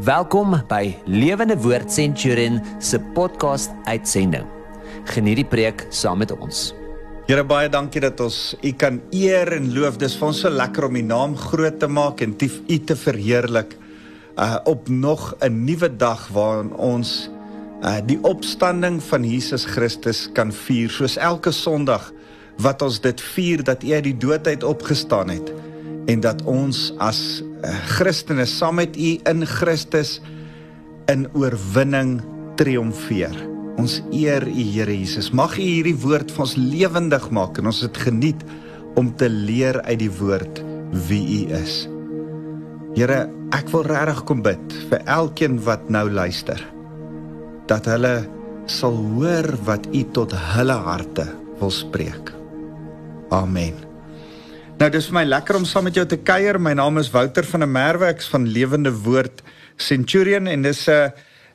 Welkom by Lewende Woord Centurion se podcast uitsending. Geniet die preek saam met ons. Here baie dankie dat ons U kan eer en loof. Dis vir ons so lekker om U naam groot te maak en U te verheerlik uh op nog 'n nuwe dag waarin ons uh die opstanding van Jesus Christus kan vier soos elke Sondag wat ons dit vier dat U uit die dood uit opgestaan het en dat ons as Christene saam met U in Christus in oorwinning triomfeer. Ons eer U Here Jesus. Mag U hierdie woord vir ons lewendig maak en ons dit geniet om te leer uit die woord wie U is. Here, ek wil regtig kom bid vir elkeen wat nou luister dat hulle sal hoor wat U tot hulle harte wil spreek. Amen. Nou dis vir my lekker om saam met jou te kuier. My naam is Wouter van der Merwe, ek's van Lewende Woord Centurion en dis 'n uh,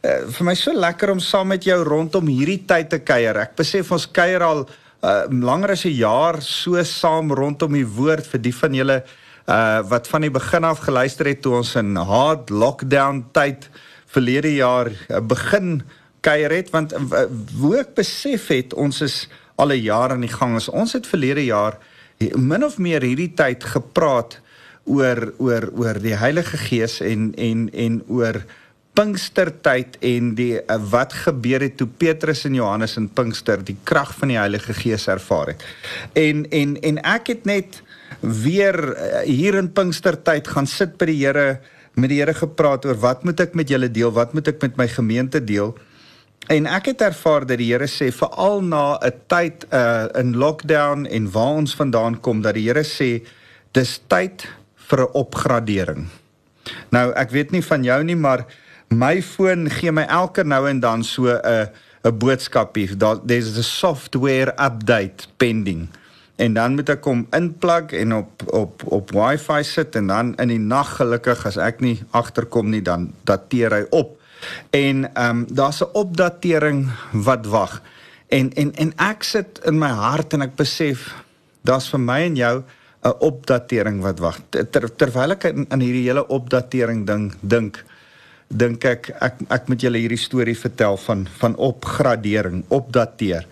uh, vir my so lekker om saam met jou rondom hierdie tyd te kuier. Ek besef ons kuier al uh, langer as 'n jaar so saam rondom die woord vir die van julle uh, wat van die begin af geluister het toe ons in hard lockdown tyd verlede jaar begin kuier het want uh, hoe ek besef het ons is al 'n jaar aan die gang. Ons het verlede jaar min of meer hierdie tyd gepraat oor oor oor die Heilige Gees en en en oor Pinkstertyd en die uh, wat gebeur het toe Petrus en Johannes in Pinkster die krag van die Heilige Gees ervaar het. En en en ek het net weer uh, hier in Pinkstertyd gaan sit by die Here met die Here gepraat oor wat moet ek met julle deel? Wat moet ek met my gemeente deel? En ek het ervaar dat die Here sê veral na 'n tyd uh in lockdown en waar ons vandaan kom dat die Here sê dis tyd vir 'n opgradering. Nou ek weet nie van jou nie maar my foon gee my elke nou en dan so 'n 'n boodskapie dat there's a software update pending. En dan moet ek hom inplug en op op op wifi sit en dan in die nag gelukkig as ek nie agterkom nie dan dateer hy op. En ehm um, daar's 'n opdatering wat wag. En en en ek sit in my hart en ek besef daar's vir my en jou 'n opdatering wat wag. Ter, terwyl ek in, in hierdie hele opdatering ding dink dink ek ek ek moet julle hierdie storie vertel van van opgradering, opdateer.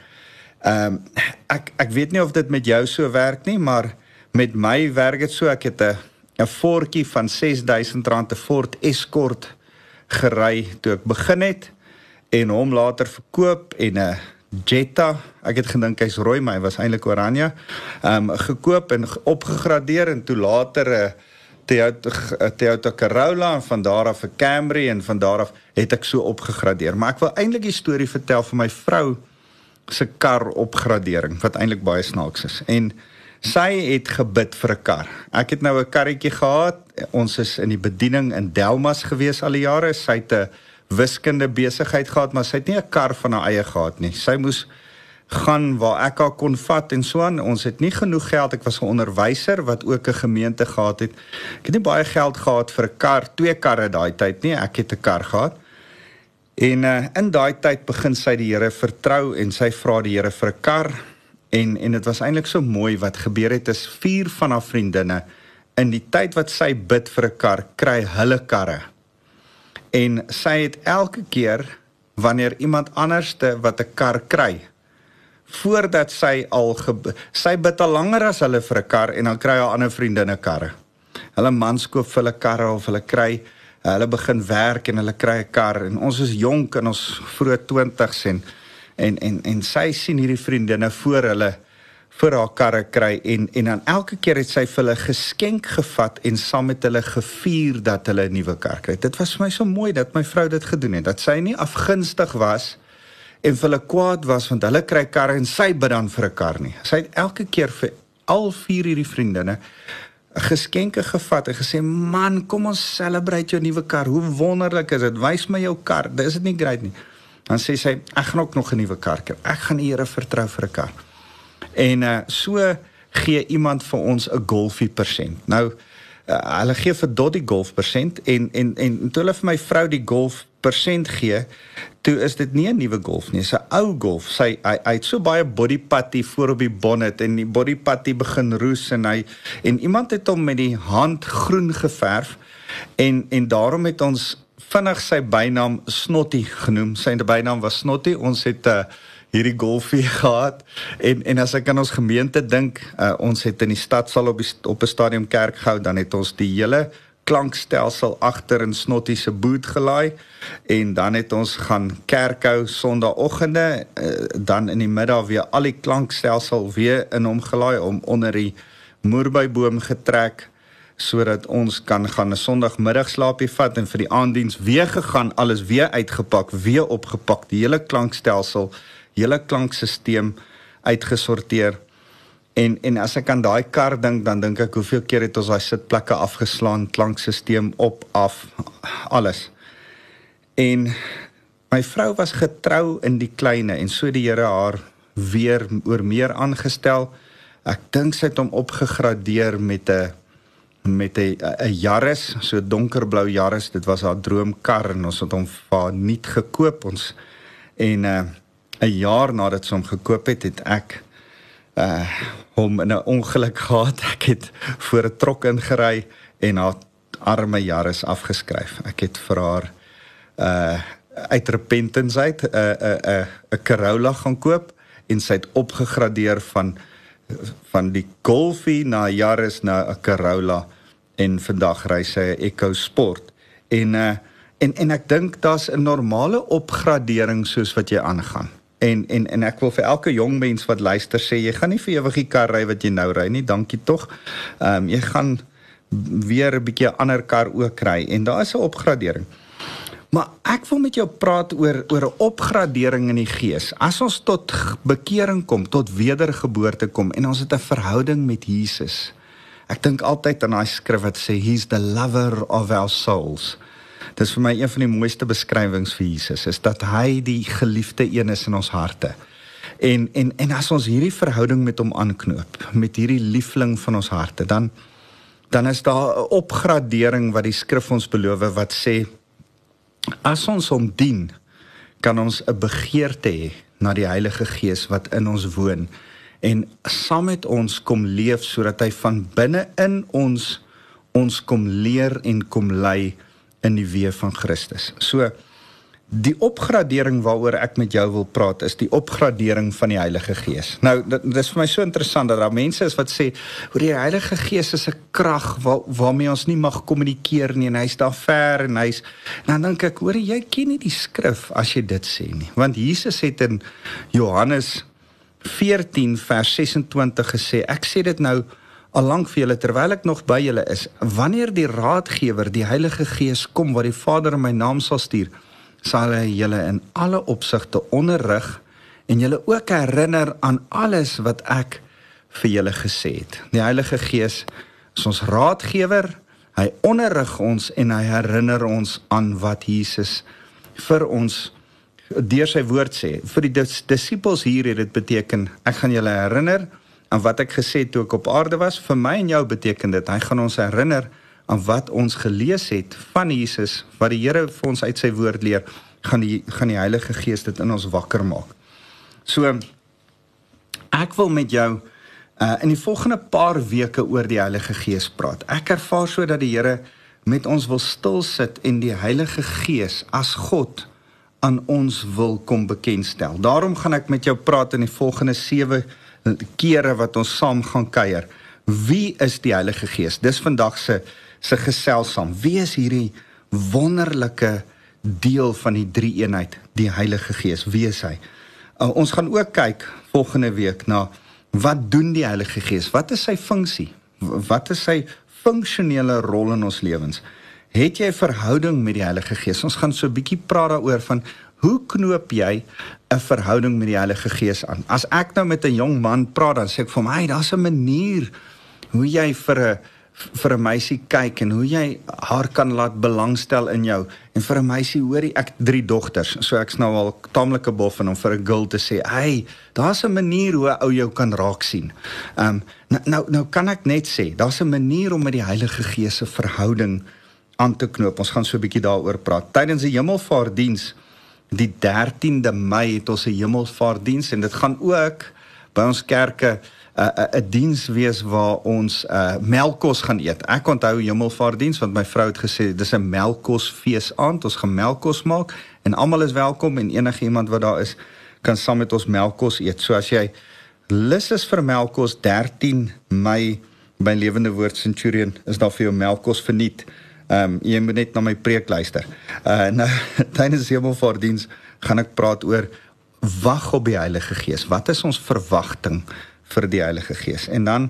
Ehm um, ek ek weet nie of dit met jou so werk nie, maar met my werk dit so ek het 'n 'n fortjie van R6000 'n Ford Escort gery toe ek begin het en hom later verkoop en 'n Jetta, ek het gedink hy's rooi, maar hy was eintlik oranje. Ehm um, gekoop en opgegradeer en toe later 'n Toyota Toyota Corolla en van daar af 'n Camry en van daar af het ek so opgegradeer. Maar ek wil eintlik die storie vertel van my vrou se kar opgradering wat eintlik baie snaaks is. En sy het gebid vir 'n kar. Ek het nou 'n karretjie gehad. Ons is in die bediening in Delmas gewees al die jare. Sy het 'n wiskunde besigheid gehad, maar sy het nie 'n kar van haar eie gehad nie. Sy moes gaan waar ek haar kon vat en so aan. Ons het nie genoeg geld. Ek was 'n onderwyser wat ook 'n gemeente gehad het. Ek het nie baie geld gehad vir 'n kar, twee karre daai tyd nie. Ek het 'n kar gehad. En uh, in daai tyd begin sy die Here vertrou en sy vra die Here vir 'n kar En en dit was eintlik so mooi wat gebeur het is vier van haar vriendinne in die tyd wat sy bid vir 'n kar, kry hulle karre. En sy het elke keer wanneer iemand anderste wat 'n kar kry, voordat sy al sy bid al langer as hulle vir 'n kar en dan kry haar ander vriendinne karre. Hulle mans koop hulle karre of hulle kry hulle begin werk en hulle kry 'n kar en ons is jonk in ons vroeë 20's en en en en sy sien hierdie vriendinne voor hulle vir haar karre kry en en dan elke keer het sy vir hulle geskenk gevat en saam met hulle gevier dat hulle 'n nuwe kar kry. Dit was vir my so mooi dat my vrou dit gedoen het. Dat sy nie afgunstig was en vir hulle kwaad was want hulle kry karre en sy bid dan vir 'n kar nie. Sy het elke keer vir al vier hierdie vriendinne geskenke gevat en gesê man kom ons celebrate jou nuwe kar hoe wonderlik is dit wys my jou kar dis dit nie great nie dan sê sy ek gaan ook nog 'n nuwe kar koop. Ek gaan die Here vertrou vir 'n kar. En uh so gee iemand vir ons 'n golfie persent. Nou uh, hulle gee vir Doddy golf persent en en en toe hulle vir my vrou die golf persent gee, toe is dit nie 'n nuwe golf nie, dis 'n ou golf. Sy hy, hy het so baie body putty voor op die bonnet en die body putty begin roes en hy en iemand het hom met die hand groen geverf en en daarom het ons vinnig sy bynaam Snotty genoem. Sy bynaam was Snotty. Ons het uh, hierdie golfie gehad en en as ek aan ons gemeente dink, uh, ons het in die stad sal op die, op 'n stadium kerk gehou, dan het ons die hele klankstelsel agter in Snotty se boot gelaai en dan het ons gaan kerk hou Sondagoggende, uh, dan in die middag weer al die klankstelsel weer in hom gelaai om onder die moerbyboom getrek sodat ons kan gaan 'n Sondagmiddagslaapie vat en vir die aanddiens weer gegaan, alles weer uitgepak, weer opgepak, die hele klankstelsel, hele klankstelsel uitgesorteer. En en as ek aan daai kar dink, dan dink ek hoeveel keer het ons daai sitplekke afgeslaan, klankstelsel op af, alles. En my vrou was getrou in die kleine en so die Here haar weer oor meer aangestel. Ek dink sy het hom opgegradeer met 'n met 'n 'n Yaris, so donkerblou Yaris. Dit was haar droomkar en ons het hom vir nuut gekoop ons en 'n uh, jaar nadat sy hom gekoop het, het ek uh hom in 'n ongeluk gehad. Ek het voor 'n trok ingery en haar arme Yaris afgeskryf. Ek het vir haar uh uit repentance uit 'n 'n 'n 'n Corolla gaan koop en sy het opgegradeer van van die Golfie na Yaris na 'n Corolla en vandag ry sy 'n Eco Sport en uh en en ek dink daar's 'n normale opgradering soos wat jy aangaan. En en en ek wil vir elke jong mens wat luister sê jy gaan nie vir ewig die kar ry wat jy nou ry nie, dankie tog. Ehm um, jy gaan weer 'n bietjie 'n ander kar ook kry en daar is 'n opgradering. Maar ek wil met jou praat oor oor 'n opgradering in die gees. As ons tot bekering kom, tot wedergeboorte kom en ons het 'n verhouding met Jesus. Ek dink altyd aan daai skrif wat sê he's the lover of our souls. Dis vir my een van die mooiste beskrywings vir Jesus is dat hy die geliefde een is in ons harte. En en en as ons hierdie verhouding met hom aanknoop, met hierdie liefling van ons harte, dan dan is daar 'n opgradering wat die skrif ons beloof wat sê as ons hom dien, kan ons 'n begeerte hê na die Heilige Gees wat in ons woon en saam met ons kom leef sodat hy van binne in ons ons kom leer en kom lei in die weë van Christus. So die opgradering waaroor ek met jou wil praat is die opgradering van die Heilige Gees. Nou dit, dit is vir my so interessant dat daar mense is wat sê hoe die Heilige Gees is 'n krag waar, waarmee ons nie mag kommunikeer nie en hy's daar ver en hy's nou dink ek hoor jy ken nie die skrif as jy dit sê nie. Want Jesus het in Johannes 14 vers 26 gesê ek sê dit nou al lank vir julle terwyl ek nog by julle is. Wanneer die raadgewer die Heilige Gees kom wat die Vader in my naam sal stuur sal hy julle in alle opsigte onderrig en julle ook herinner aan alles wat ek vir julle gesê het. Die Heilige Gees is ons raadgewer. Hy onderrig ons en hy herinner ons aan wat Jesus vir ons deur sy woord sê vir die dis, disippels hier het dit beteken ek gaan julle herinner aan wat ek gesê het toe ek op aarde was. Vir my en jou beteken dit hy gaan ons herinner aan wat ons gelees het van Jesus wat die Here vir ons uit sy woord leer gaan die gaan die Heilige Gees dit in ons wakker maak. So ek wil met jou uh, in die volgende paar weke oor die Heilige Gees praat. Ek ervaar so dat die Here met ons wil stil sit en die Heilige Gees as God aan ons wil kom bekendstel. Daarom gaan ek met jou praat in die volgende 7 kere wat ons saam gaan kuier. Wie is die Heilige Gees? Dis vandag se se geselsaam. Wie is hierdie wonderlike deel van die drie eenheid, die Heilige Gees? Wie is hy? Uh, ons gaan ook kyk volgende week na wat doen die Heilige Gees? Wat is sy funksie? Wat is sy funksionele rol in ons lewens? Het jy 'n verhouding met die Heilige Gees? Ons gaan so 'n bietjie praat daaroor van hoe knoop jy 'n verhouding met die Heilige Gees aan? As ek nou met 'n jong man praat, dan sê ek vir hom, "Hey, daar's 'n manier hoe jy vir 'n vir 'n meisie kyk en hoe jy haar kan laat belangstel in jou." En vir 'n meisie, hoorie, ek drie dogters, so ek's nou al taamlike bof en om vir 'n girl te sê, "Hey, daar's 'n manier hoe 'n ou jou kan raak sien." Ehm um, nou, nou nou kan ek net sê, daar's 'n manier om met die Heilige Gees se verhouding aan te knoop. Ons gaan so 'n bietjie daaroor praat. Tydens die Hemelvaartdiens die 13de Mei het ons 'n Hemelvaartdiens en dit gaan ook by ons kerke 'n 'n 'n diens wees waar ons uh melkkos gaan eet. Ek onthou Hemelvaartdiens want my vrou het gesê dis 'n melkkosfees aand. Ons gaan melkkos maak en almal is welkom en enige iemand wat daar is kan saam met ons melkkos eet. So as jy lus is vir melkkos 13 Mei by Lewende Woord Centurion is daar vir jou melkkos verniet. Ehm um, jy moet net na my preek luister. Uh nou tydens Hemelvaartdiens gaan ek praat oor wag op die Heilige Gees. Wat is ons verwagting vir die Heilige Gees? En dan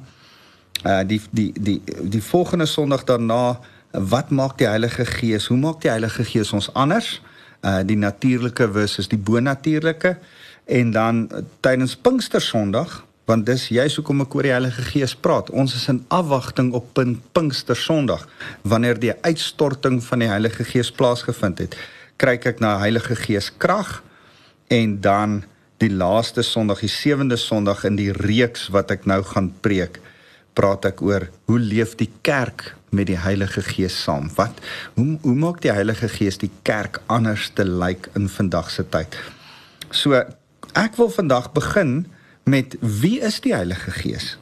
uh die die die die volgende Sondag daarna, wat maak die Heilige Gees? Hoe maak die Heilige Gees ons anders? Uh die natuurlike versus die bonatuurlike. En dan tydens Pinkster Sondag want dis juist hoekom ek oor die Heilige Gees praat. Ons is in afwagting op Pinkster Sondag wanneer die uitstorting van die Heilige Gees plaasgevind het. Kyk ek na Heilige Gees krag en dan die laaste Sondag, die sewende Sondag in die reeks wat ek nou gaan preek, praat ek oor hoe leef die kerk met die Heilige Gees saam? Wat hoe hoe maak die Heilige Gees die kerk anders te lyk in vandag se tyd? So ek wil vandag begin met wie is die Heilige Gees?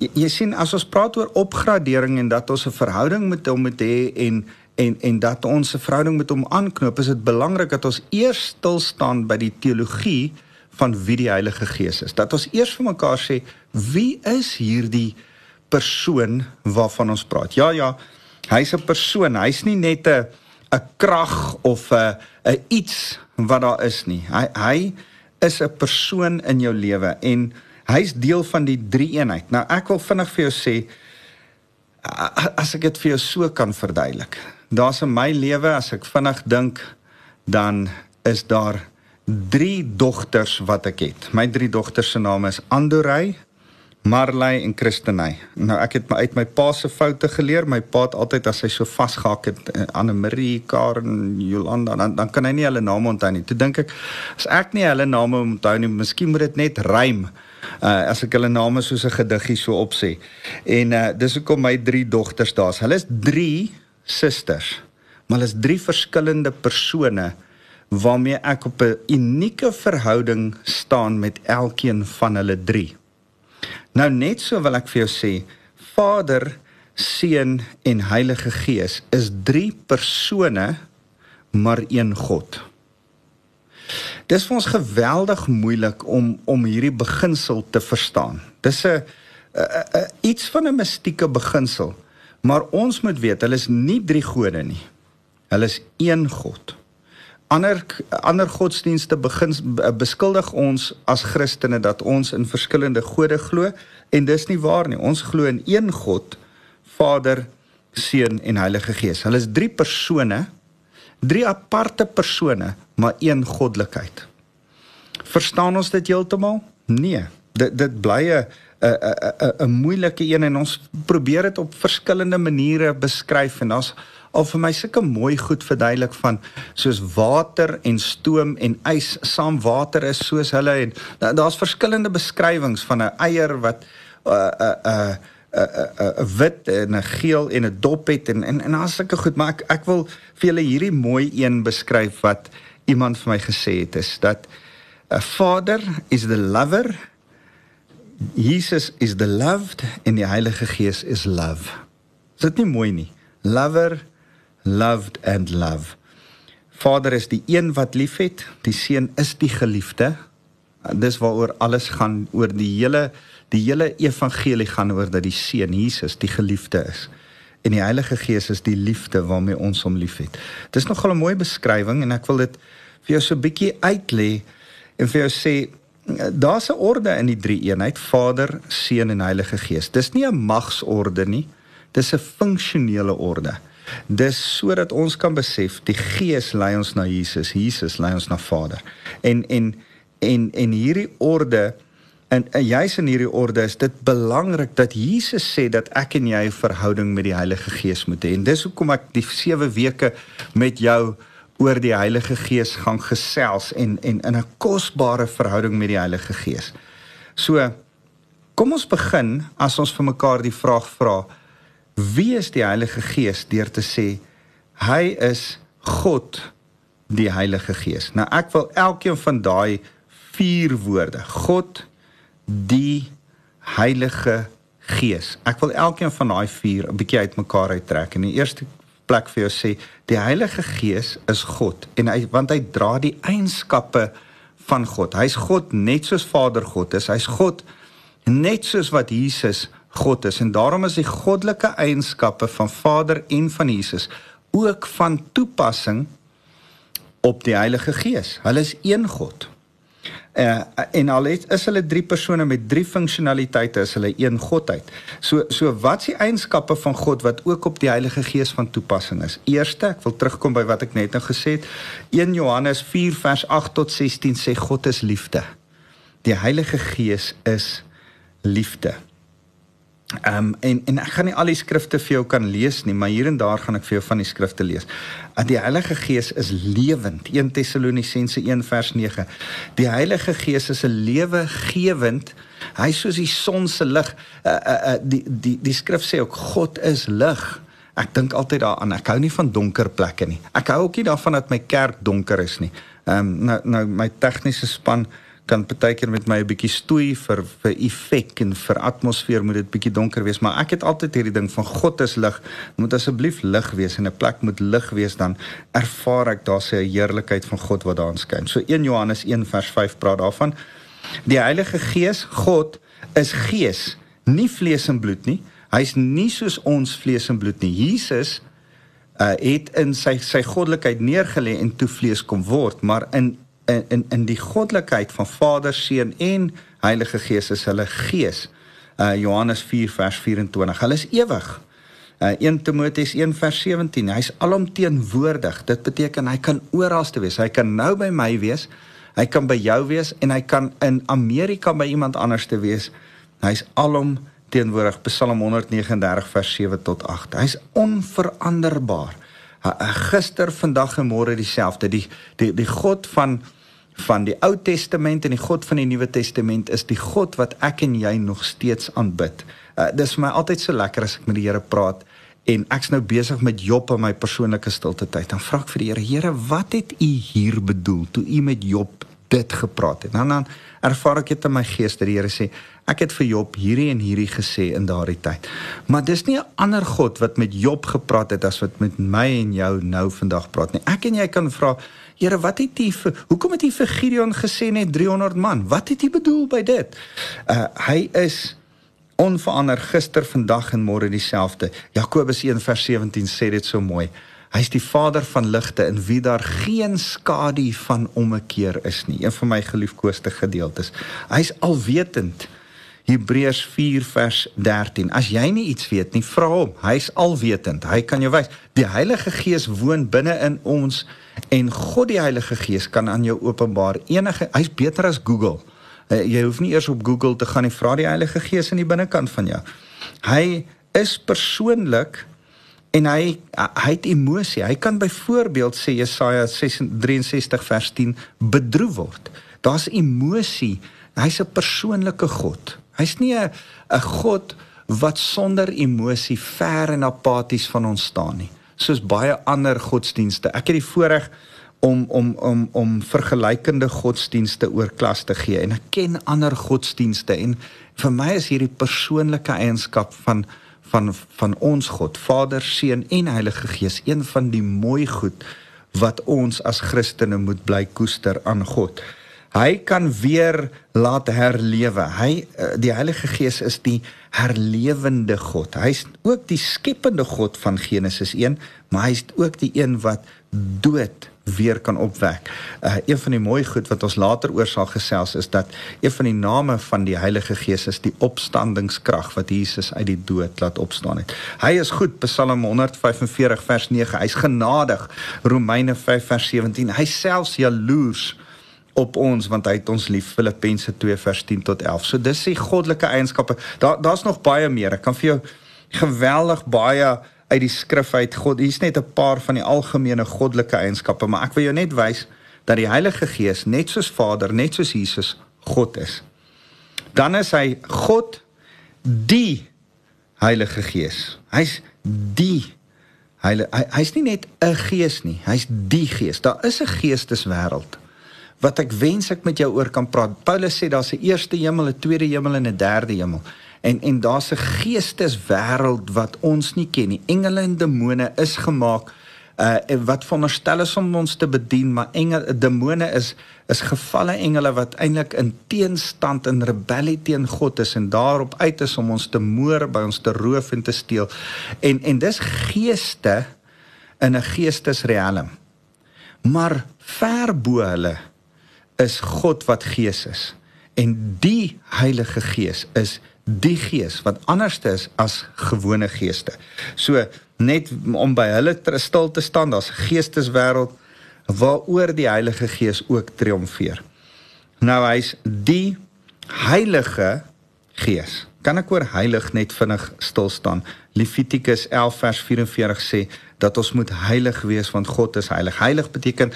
Jy, jy sien as ons praat oor opgradering en dat ons 'n verhouding met hom moet hê en en en dat ons 'n verhouding met hom aanknoop, is dit belangrik dat ons eers stil staan by die teologie van wie die Heilige Gees is. Dat ons eers vir mekaar sê, wie is hierdie persoon waarvan ons praat? Ja, ja, hy's 'n persoon. Hy's nie net 'n 'n krag of 'n 'n iets wat daar is nie. Hy hy is 'n persoon in jou lewe en hy's deel van die drie eenheid. Nou ek wil vinnig vir jou sê as ek dit vir jou so kan verduidelik daar's in my lewe as ek vinnig dink dan is daar drie dogters wat ek het. My drie dogters se name is Andorey, Marley en Christenay. Nou ek het my uit my pa se foute geleer. My pa het altyd as hy so vasgehak het uh, Anne Marie, Karen, Jolanda, dan dan kan hy nie hulle name onthou nie. Toe dink ek as ek nie hulle name onthou nie, miskien moet dit net rym. Uh as ek hulle name soos 'n gediggie so opsê. En uh dis hoekom my drie dogters daar's. Hulle is 3 susters. Maar hulle is drie verskillende persone waarmee ek op 'n unieke verhouding staan met elkeen van hulle drie. Nou net so wil ek vir jou sê, Vader, Seun en Heilige Gees is drie persone maar een God. Dis vir ons geweldig moeilik om om hierdie beginsel te verstaan. Dis 'n iets van 'n mistieke beginsel. Maar ons moet weet, hulle is nie drie gode nie. Hulle is een God. Ander ander godsdienste begin beskuldig ons as Christene dat ons in verskillende gode glo en dis nie waar nie. Ons glo in een God, Vader, Seun en Heilige Gees. Hulle is drie persone, drie aparte persone, maar een goddelikheid. Verstaan ons dit heeltemal? Nee. Dit dit bly 'n 'n 'n 'n moeilike een en ons probeer dit op verskillende maniere beskryf en daar's al vir my sulke mooi goed verduidelik van soos water en stoom en ys saam water is soos hulle en daar's verskillende beskrywings van 'n eier wat 'n 'n 'n 'n 'n wit en 'n geel en 'n dop het en en en daar's sulke goed maar ek ek wil vir julle hierdie mooi een beskryf wat iemand vir my gesê het is dat 'n Vader is the lover Jesus is the loved en die Heilige Gees is love. Is dit nie mooi nie? Lover, loved and love. Vader is die een wat liefhet, die Seun is die geliefde. Dis waaroor alles gaan oor die hele die hele evangelie gaan oor dat die Seun Jesus die geliefde is en die Heilige Gees is die liefde waarmee ons hom liefhet. Dis nogal 'n mooi beskrywing en ek wil dit vir jou so 'n bietjie uitlê en vir jou sê daar's 'n orde in die drie eenheid, Vader, Seun en Heilige Gees. Dis nie 'n magsorde nie. Dis 'n funksionele orde. Dis sodat ons kan besef die Gees lei ons na Jesus, Jesus lei ons na Vader. En en en en hierdie orde en, en juis in hierdie orde is dit belangrik dat Jesus sê dat ek en jy 'n verhouding met die Heilige Gees moet hê. En dis hoekom ek die 7 weke met jou oor die Heilige Gees gaan gesels en en in 'n kosbare verhouding met die Heilige Gees. So kom ons begin as ons vir mekaar die vraag vra: Wie is die Heilige Gees deur te sê hy is God die Heilige Gees. Nou ek wil elkeen van daai vier woorde, God die Heilige Gees. Ek wil elkeen van daai vier 'n bietjie uitmekaar uittrek. In die eerste plek vir jou sê, die Heilige Gees is God en hy want hy dra die eienskappe van God. Hy's God net soos Vader God is. Hy's God net soos wat Jesus God is en daarom is die goddelike eienskappe van Vader en van Jesus ook van toepassing op die Heilige Gees. Hulle is een God. Uh, en al het, is hulle drie persone met drie funksionaliteite is hulle een godheid. So so wat is die eienskappe van God wat ook op die Heilige Gees van toepassing is? Eerste, ek wil terugkom by wat ek net nou gesê het. 1 Johannes 4 vers 8 tot 16 sê God is liefde. Die Heilige Gees is liefde. Ehm um, en en ek gaan nie al die skrifte vir jou kan lees nie, maar hier en daar gaan ek vir jou van die skrifte lees. Dat die Heilige Gees is lewend. 1 Tessalonisense 1 vers 9. Die Heilige Gees is 'n lewegewend. Hy is soos die son se lig. Uh, uh, uh, die die die skrif sê ook God is lig. Ek dink altyd daaraan. Ek hou nie van donker plekke nie. Ek hou ook nie daarvan dat my kerk donker is nie. Ehm um, nou nou my tegniese span kan partykeer met my 'n bietjie stoei vir vir effek en vir atmosfeer moet dit bietjie donker wees, maar ek het altyd hierdie ding van God is lig. Moet asseblief lig wees en 'n plek moet lig wees dan ervaar ek daar se heerlikheid van God wat daarin skyn. So 1 Johannes 1 vers 5 praat daarvan. Die Heilige Gees, God is gees, nie vlees en bloed nie. Hy's nie soos ons vlees en bloed nie. Jesus uh het in sy sy goddelikheid neergelê en toe vlees kom word, maar in in in in die goddelikheid van Vader, Seun en Heilige Gees is hulle gees. Uh Johannes 4 vers 24. Hulle is ewig. Uh 1 Timoteus 1 vers 17. Hy's alomteenwoordig. Dit beteken hy kan oral te wees. Hy kan nou by my wees. Hy kan by jou wees en hy kan in Amerika by iemand anders te wees. Hy's alom teenwoordig. Psalm 139 vers 7 tot 8. Hy's onveranderbaar. Gister, vandag en môre dieselfde. Die die die God van van die Ou Testament en die God van die Nuwe Testament is die God wat ek en jy nog steeds aanbid. Uh, dis vir my altyd so lekker as ek met die Here praat en ek's nou besig met Job in my persoonlike stilte tyd. Dan vra ek vir die Here, Here, wat het U hier bedoel toe U met Job dit gepraat het? Dan dan ervaar ek dit in my gees dat die Here sê, ek het vir Job hierdie en hierdie gesê in daardie tyd. Maar dis nie 'n ander God wat met Job gepraat het as wat met my en jou nou vandag praat nie. Ek en jy kan vra Here, wat het U vir Hoekom het U vir Gideon gesê net 300 man? Wat het U bedoel by dit? Uh hy is onverander gister, vandag en môre dieselfde. Jakobus 1:17 sê dit so mooi. Hy is die Vader van ligte in wie daar geen skadu van ommekeer is nie. Een van my geliefkoeste gedeeltes. Hy's alwetend. Hebreërs 4 vers 13. As jy nie iets weet nie, vra hom. Hy's alwetend. Hy kan jou wys. Die Heilige Gees woon binne in ons en God die Heilige Gees kan aan jou openbaar enige hy's beter as Google. Uh, jy hoef nie eers op Google te gaan en vra die Heilige Gees in die binnekant van jou. Hy is persoonlik en hy hy het emosie. Hy kan byvoorbeeld sê Jesaja 63 vers 10 bedroef word. Daar's emosie. Hy's 'n persoonlike God. Hy's nie 'n 'n God wat sonder emosie ver en apaties van ons staan nie. Soos baie ander godsdienste. Ek het die voorreg om om om om vergelykende godsdienste oor klas te gee en ek ken ander godsdienste en vir my is hierdie persoonlike eienskap van van van ons God, Vader, Seun en Heilige Gees, een van die mooi goed wat ons as Christene moet bly koester aan God. Hy kan weer laat herlewe. Hy eh, die Heilige Gees is die herlewende God. Hy's ook die skepende God van Genesis 1, maar hy's ook die een wat dood weer kan opwek. Uh een van die mooi goed wat ons later oor sal gesels is dat een van die name van die Heilige Gees is die opstandingskrag wat Jesus uit die dood laat opstaan het. Hy is goed Psalm 145 vers 9. Hy's genadig Romeine 5 vers 17. Hy selfs jaloers op ons want hy het ons lief Filippense 2 vers 10 tot 11. So dis die goddelike eienskappe. Daar daar's nog baie meer. Ek kan vir jou geweldig baie uit die skrif uit God. Hier's net 'n paar van die algemene goddelike eienskappe, maar ek wil jou net wys dat die Heilige Gees net soos Vader, net soos Jesus God is. Dan is hy God die Heilige Gees. Hy's die Heilige hy's nie net 'n gees nie, hy's die gees. Daar is 'n geesteswêreld wat ek wens ek met jou oor kan praat. Paulus sê daar's 'n eerste hemel, 'n tweede hemel en 'n derde hemel. En en daar's 'n geesteswêreld wat ons nie ken nie. Engele en demone is gemaak uh wat veronderstel is om ons te bedien, maar engele demone is is gevalle engele wat eintlik in teenstand en rebellie teen God is en daarop uit is om ons te moor, by ons te roof en te steel. En en dis geeste in 'n geestesriem. Maar ver bo hulle is God wat gees is. En die Heilige Gees is die gees wat anders is as gewone geeste. So net om by hulle stil te staan, daar's 'n geesteswêreld waaroor die Heilige Gees ook triomfeer. Nou hy's die Heilige Gees. Kan ek oor heilig net vinnig stil staan? Levitikus 11 vers 44 sê dat ons moet heilig wees want God is heilig. Heilig beteken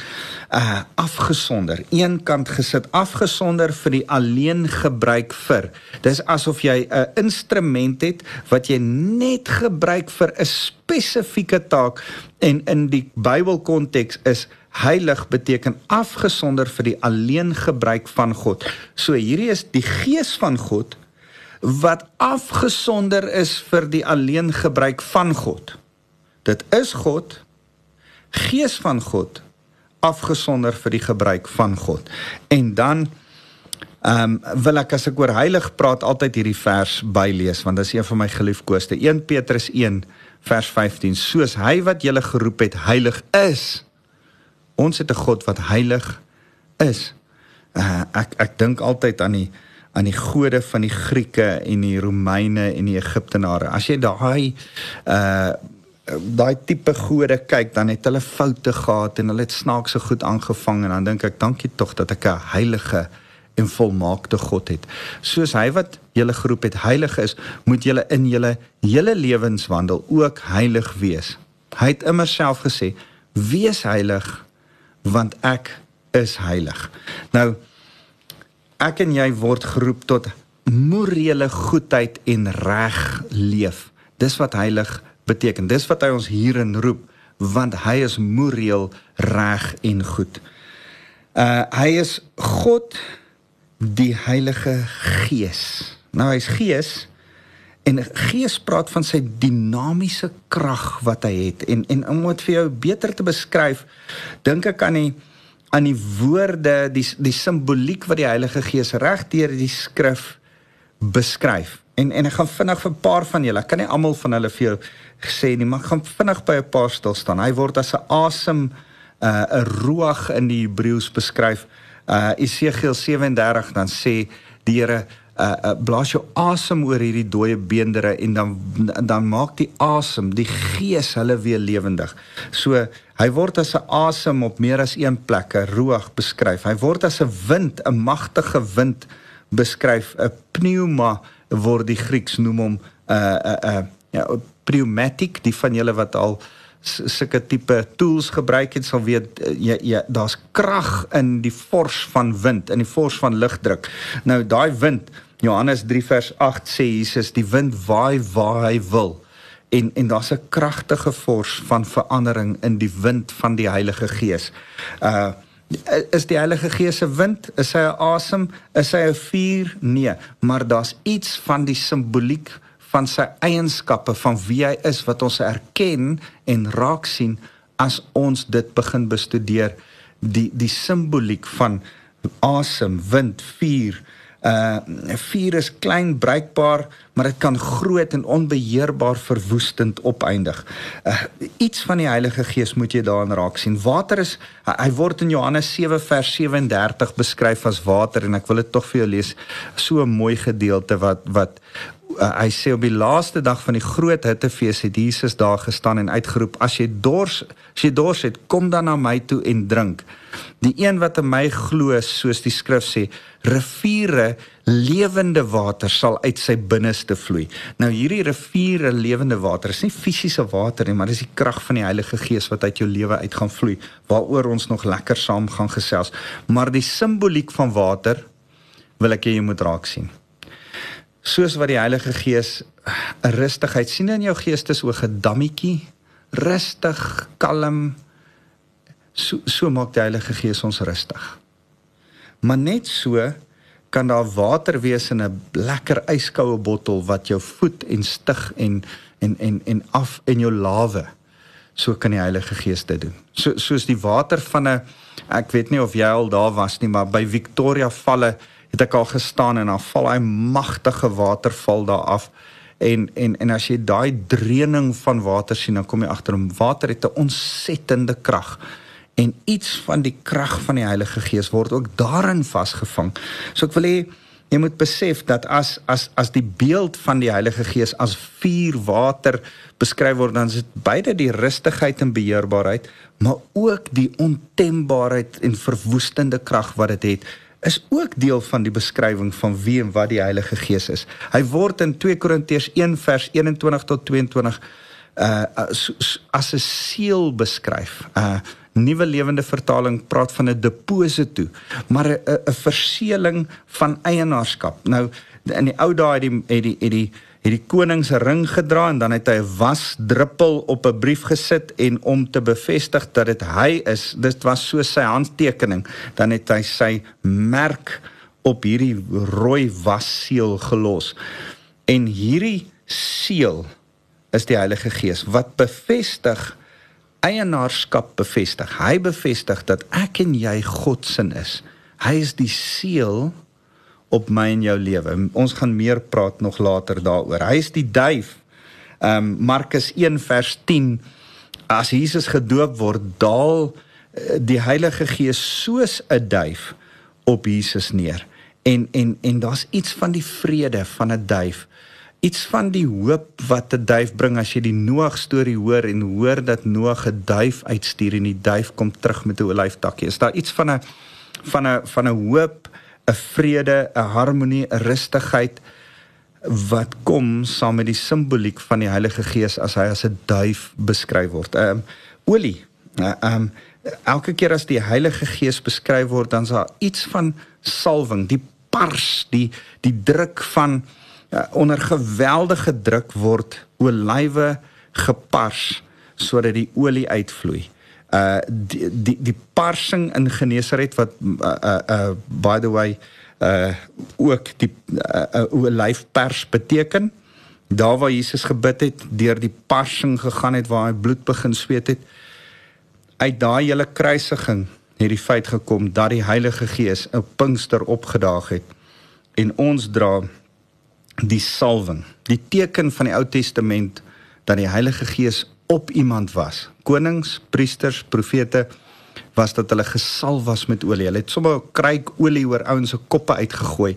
uh afgesonder, eenkant gesit, afgesonder vir die alleen gebruik vir. Dis asof jy 'n instrument het wat jy net gebruik vir 'n spesifieke taak en in die Bybelkonteks is heilig beteken afgesonder vir die alleen gebruik van God. So hierdie is die gees van God wat afgesonder is vir die alleen gebruik van God. Dit is God, gees van God, afgesonder vir die gebruik van God. En dan ehm um, wil ek as ek oor heilig praat altyd hierdie vers bylees want dit is een van my geliefkoeste 1 Petrus 1 vers 15 soos hy wat julle geroep het heilig is ons het 'n God wat heilig is uh, ek ek dink altyd aan die aan die gode van die Grieke en die Romeine en die Egiptenare as jy daai uh daai tipe gode kyk dan het hulle foute gehad en hulle het snaakse goed aangevang en dan dink ek dankie tog dat ek 'n heilige en volmaakte God het. Soos hy wat julle geroep het heilig is, moet julle in julle hele lewenswandel ook heilig wees. Hy het immer self gesê: "Wees heilig want ek is heilig." Nou ek en jy word geroep tot morele goedheid en reg leef. Dis wat heilig beteken. Dis wat hy ons hierin roep want hy is moreel reg en goed. Uh hy is God die Heilige Gees. Nou hy's Gees en Gees praat van sy dinamiese krag wat hy het en en om dit vir jou beter te beskryf, dink ek aan die aan die woorde, die die simboliek wat die Heilige Gees regdeur die skrif beskryf. En en ek gaan vinnig vir 'n paar van julle, ek kan nie almal van hulle vir jou gesê nie, maar gaan vinnig by 'n paar stil staan. Hy word as 'n asem uh 'n ruach in die Hebreëus beskryf. Uh Esegiel 37 dan sê die Here uh, uh blaas jou asem oor hierdie dooie beendere en dan dan maak die asem, die gees hulle weer lewendig. So hy word as 'n asem op meer as een plek, 'n ruach beskryf. Hy word as 'n wind, 'n magtige wind beskryf, 'n pneuma word die Grieks noem hom 'n uh, 'n uh, uh, ja, pneumatic, die van julle wat al sulke tipe tools gebruik het sal weet eh, jy jy daar's krag in die vors van wind in die vors van lugdruk nou daai wind Johannes 3 vers 8 sê Jesus die wind waai waar hy wil. En en daar's 'n kragtige vors van verandering in die wind van die Heilige Gees. Uh is die Heilige Gees se wind? Is hy 'n asem? Is hy 'n vuur? Nee maar daar's iets van die simboliek van sy eienskappe van wie hy is wat ons erken en raak sien as ons dit begin bestudeer. Die die simboliek van asem, wind, vuur. Uh vuur is klein bruikbaar, maar dit kan groot en onbeheerbaar verwoestend opeindig. Uh iets van die Heilige Gees moet jy daarin raak sien. Water is hy word in Johannes 7 vers 37 beskryf as water en ek wil dit tog vir jou lees. So 'n mooi gedeelte wat wat uh, hy sê op die laaste dag van die groot hittefees het Jesus daar gestaan en uitgeroep as jy dors as jy dors het kom dan na my toe en drink. Die een wat in my glo soos die skrif sê riviere lewende water sal uit sy binneste vloei. Nou hierdie riviere lewende water is nie fisiese water nie maar dis die krag van die Heilige Gees wat uit jou lewe uit gaan vloei waaroor ons nog lekker saam gaan gesels. Maar die simboliek van water wil ek hê jy moet raak sien soos wat die Heilige Gees 'n rustigheid sien in jou geestes oë gedammetjie rustig kalm so so maak die Heilige Gees ons rustig Maar net so kan daar water wees in 'n lekker yskoue bottel wat jou voed en stig en en en en af in jou lawe. So kan die Heilige Gees dit doen. So soos die water van 'n ek weet nie of jy al daar was nie, maar by Victoria Valle het ek al gestaan en dan val hy magtige waterval daar af. En en en as jy daai dreuning van water sien, dan kom jy agter om water het 'n ontsettende krag en iets van die krag van die Heilige Gees word ook daarin vasgevang. So ek wil hê jy moet besef dat as as as die beeld van die Heilige Gees as vuur water beskryf word dan is dit beide die rustigheid en beheerbaarheid, maar ook die ontembaarheid en verwoestende krag wat dit het is ook deel van die beskrywing van wie en wat die Heilige Gees is. Hy word in 2 Korintiërs 1 vers 21 tot 22 uh as, as 'n seël beskryf. Uh Nuwe Lewende Vertaling praat van 'n deposito, maar 'n 'n verseeling van eienaarskap. Nou in die ou dae het die het die het die het die koning se ring gedra en dan het hy 'n wasdruppel op 'n brief gesit en om te bevestig dat dit hy is, dit was so sy handtekening, dan het hy sy merk op hierdie rooi wasseël gelos. En hierdie seël is die Heilige Gees wat bevestig eienaarskap bevestig. Hy bevestig dat ek en jy God se is. Hy is die seël op my en jou lewe. Ons gaan meer praat nog later daaroor. Hy is die duif. Ehm um, Markus 1 vers 10 as Jesus gedoop word, daal uh, die Heilige Gees soos 'n duif op Jesus neer. En en en daar's iets van die vrede van 'n duif iets van die hoop wat 'n duif bring as jy die Noag storie hoor en hoor dat Noag 'n duif uitstuur en die duif kom terug met 'n olyftakkie. Is daar iets van 'n van 'n van 'n hoop, 'n vrede, 'n harmonie, 'n rustigheid wat kom saam met die simboliek van die Heilige Gees as hy as 'n duif beskryf word. Ehm um, olie. Ehm um, elke keer as die Heilige Gees beskryf word, dan is daar iets van salwing, die pars, die die druk van ja, onder geweldige druk word olywe gepars sodat die olie uitvloei. Uh die die, die parsing in Genesaret wat uh, uh uh by the way uh ook die uh, uh olyfpers beteken daar waar Jesus gebid het deur die parsing gegaan het waar hy bloed begin sweet het uit daai hele kruisiging het die feit gekom dat die Heilige Gees op Pinkster opgedaag het en ons dra die salwing, die teken van die Ou Testament dat die Heilige Gees op iemand was. Konings, priesters, profete was dat hulle gesalf was met olie. Hulle het sommer 'n kruik olie oor ouens se koppe uitgegooi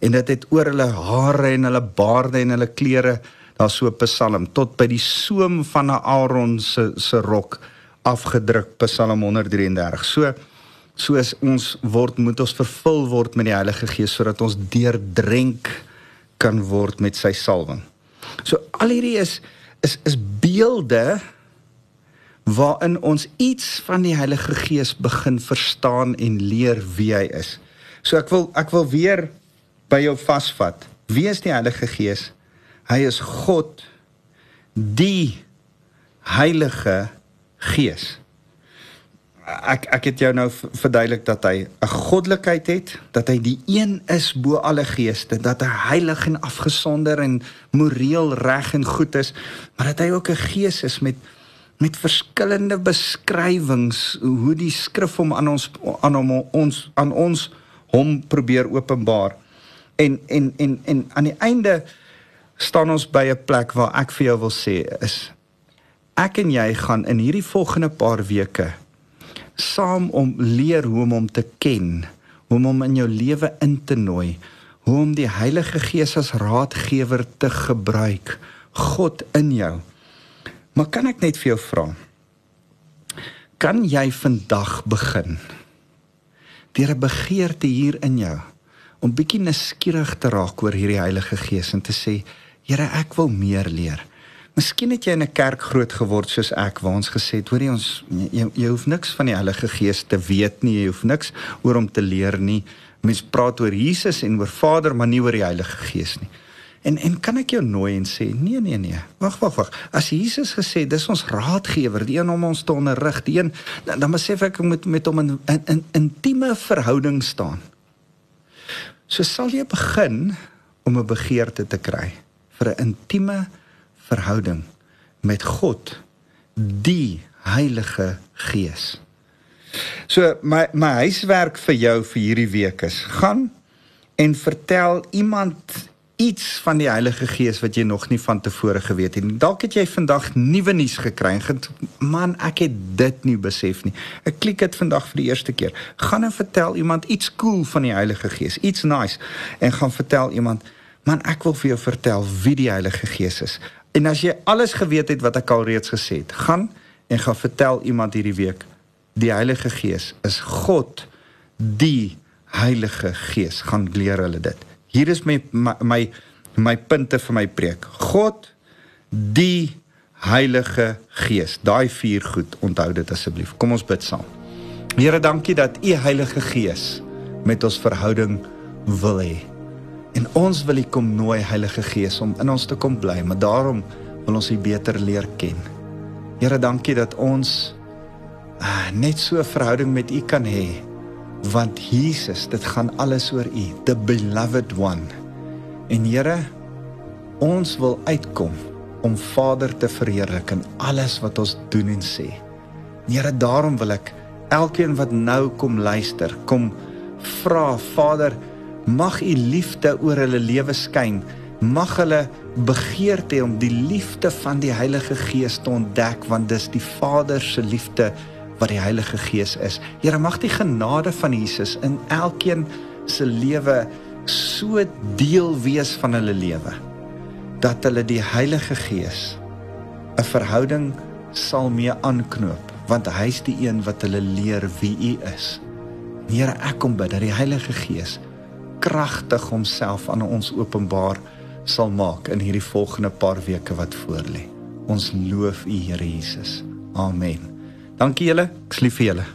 en dit het oor hulle hare en hulle baarde en hulle klere daar so Psalm tot by die soem van Aaron se se rok afgedruk Psalm 133. So soos ons word moet ons vervul word met die Heilige Gees sodat ons deurdrenk kan word met sy salwing. So al hierdie is is is beelde waarin ons iets van die Heilige Gees begin verstaan en leer wie hy is. So ek wil ek wil weer by jou vasvat. Wie is die Heilige Gees? Hy is God die Heilige Gees ek ek het jou nou verduidelik dat hy 'n goddelikheid het, dat hy die een is bo alle geeste, dat hy heilig en afgesonder en moreel reg en goed is, maar dat hy ook 'n gees is met met verskillende beskrywings hoe die skrif hom aan ons aan hom ons aan ons hom probeer openbaar. En en en en aan die einde staan ons by 'n plek waar ek vir jou wil sê is ek en jy gaan in hierdie volgende paar weke saam om leer hoe om hom te ken, hoe om hom in jou lewe in te nooi, hoe om die Heilige Gees as raadgewer te gebruik, God in jou. Maar kan ek net vir jou vra? Kan jy vandag begin deur 'n begeerte hier in jou om bietjie nuuskierig te raak oor hierdie Heilige Gees en te sê, Here, ek wil meer leer. Miskien het jy in 'n kerk groot geword soos ek waar ons gesê het, hoorie ons jy, jy hoef niks van die Heilige Gees te weet nie, jy hoef niks oor hom te leer nie. Mens praat oor Jesus en oor Vader, maar nie oor die Heilige Gees nie. En en kan ek jou nooi en sê, nee nee nee. Wag wag wag. As Jesus gesê, dis ons raadgewer, die een om ons te onderrig, die een dan, dan besef ek ek moet met hom in 'n in, in, intieme verhouding staan. So sal jy begin om 'n begeerte te kry vir 'n intieme verhouding met God, die Heilige Gees. So my my huiswerk vir jou vir hierdie week is: gaan en vertel iemand iets van die Heilige Gees wat jy nog nie van tevore geweet het nie. Dalk het jy vandag nuwe nuus gekry en man, ek het dit nie besef nie. Ek klik dit vandag vir die eerste keer. Gaan en vertel iemand iets cool van die Heilige Gees, iets nice en gaan vertel iemand, man, ek wil vir jou vertel wie die Heilige Gees is. En as jy alles geweet het wat ek al reeds gesê het, gaan en gaan vertel iemand hierdie week, die Heilige Gees is God, die Heilige Gees. Gaan leer hulle dit. Hier is my my my, my punte vir my preek. God die Heilige Gees. Daai vier goed, onthou dit asseblief. Kom ons bid saam. Here, dankie dat U Heilige Gees met ons verhouding wil hê. En ons wil U kom nooi Heilige Gees om in ons te kom bly, maar daarom wil ons U beter leer ken. Here, dankie dat ons uh, net so 'n verhouding met U kan hê want Jesus, dit gaan alles oor U, the beloved one. En Here, ons wil uitkom om Vader te verheerlik in alles wat ons doen en sê. Here, daarom wil ek elkeen wat nou kom luister, kom vra Vader, mag U liefde oor hulle lewe skyn. Mag hulle begeerte om die liefde van die Heilige Gees te ontdek want dis die Vader se liefde wat die Heilige Gees is. Here mag die genade van Jesus in elkeen se lewe so deel wees van hulle lewe dat hulle die Heilige Gees 'n verhouding sal mee aanknoop want hy's die een wat hulle leer wie U is. Here, ek kom bid dat die Heilige Gees kragtig homself aan ons openbaar sal maak in hierdie volgende paar weke wat voorlê. Ons loof U Here Jesus. Amen. Dankie julle. Ek lief vir julle.